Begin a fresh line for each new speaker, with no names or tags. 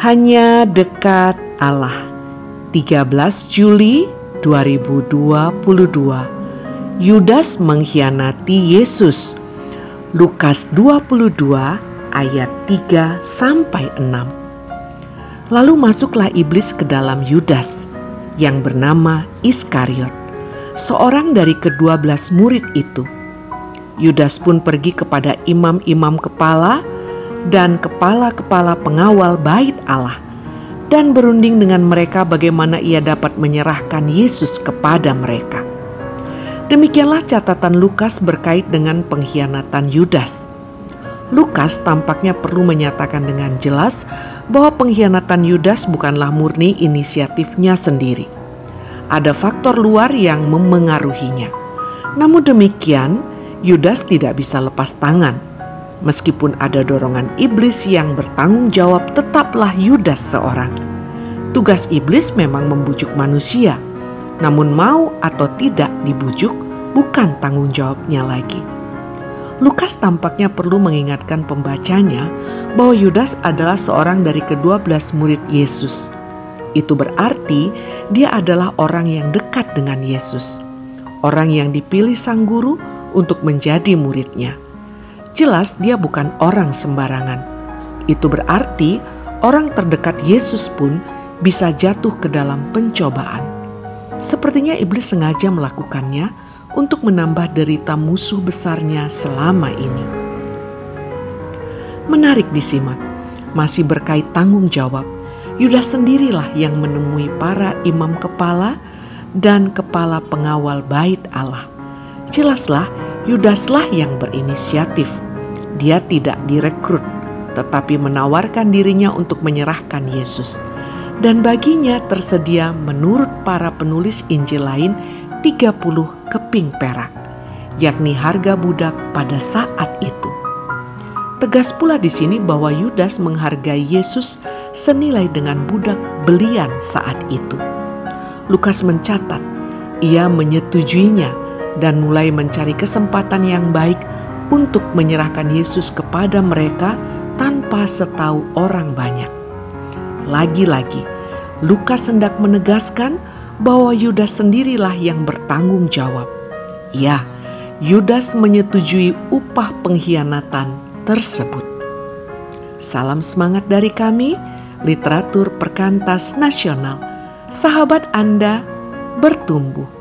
hanya dekat Allah. 13 Juli 2022. Yudas mengkhianati Yesus. Lukas 22 ayat 3 sampai 6. Lalu masuklah iblis ke dalam Yudas yang bernama Iskariot, seorang dari kedua belas murid itu. Yudas pun pergi kepada imam-imam kepala dan kepala-kepala pengawal bait Allah dan berunding dengan mereka bagaimana ia dapat menyerahkan Yesus kepada mereka. Demikianlah catatan Lukas berkait dengan pengkhianatan Yudas. Lukas tampaknya perlu menyatakan dengan jelas bahwa pengkhianatan Yudas bukanlah murni inisiatifnya sendiri. Ada faktor luar yang memengaruhinya. Namun demikian, Yudas tidak bisa lepas tangan Meskipun ada dorongan iblis yang bertanggung jawab, tetaplah Yudas seorang. Tugas iblis memang membujuk manusia, namun mau atau tidak dibujuk bukan tanggung jawabnya lagi. Lukas tampaknya perlu mengingatkan pembacanya bahwa Yudas adalah seorang dari kedua belas murid Yesus. Itu berarti dia adalah orang yang dekat dengan Yesus, orang yang dipilih sang guru untuk menjadi muridnya jelas dia bukan orang sembarangan. Itu berarti orang terdekat Yesus pun bisa jatuh ke dalam pencobaan. Sepertinya iblis sengaja melakukannya untuk menambah derita musuh besarnya selama ini. Menarik disimak, masih berkait tanggung jawab. Yudas sendirilah yang menemui para imam kepala dan kepala pengawal bait Allah. Jelaslah Yudaslah yang berinisiatif dia tidak direkrut, tetapi menawarkan dirinya untuk menyerahkan Yesus. Dan baginya tersedia menurut para penulis Injil lain 30 keping perak, yakni harga budak pada saat itu. Tegas pula di sini bahwa Yudas menghargai Yesus senilai dengan budak belian saat itu. Lukas mencatat, ia menyetujuinya dan mulai mencari kesempatan yang baik untuk menyerahkan Yesus kepada mereka tanpa setahu orang banyak. Lagi-lagi, Lukas hendak menegaskan bahwa Yudas sendirilah yang bertanggung jawab. Ya, Yudas menyetujui upah pengkhianatan tersebut. Salam semangat dari kami, literatur perkantas nasional. Sahabat Anda bertumbuh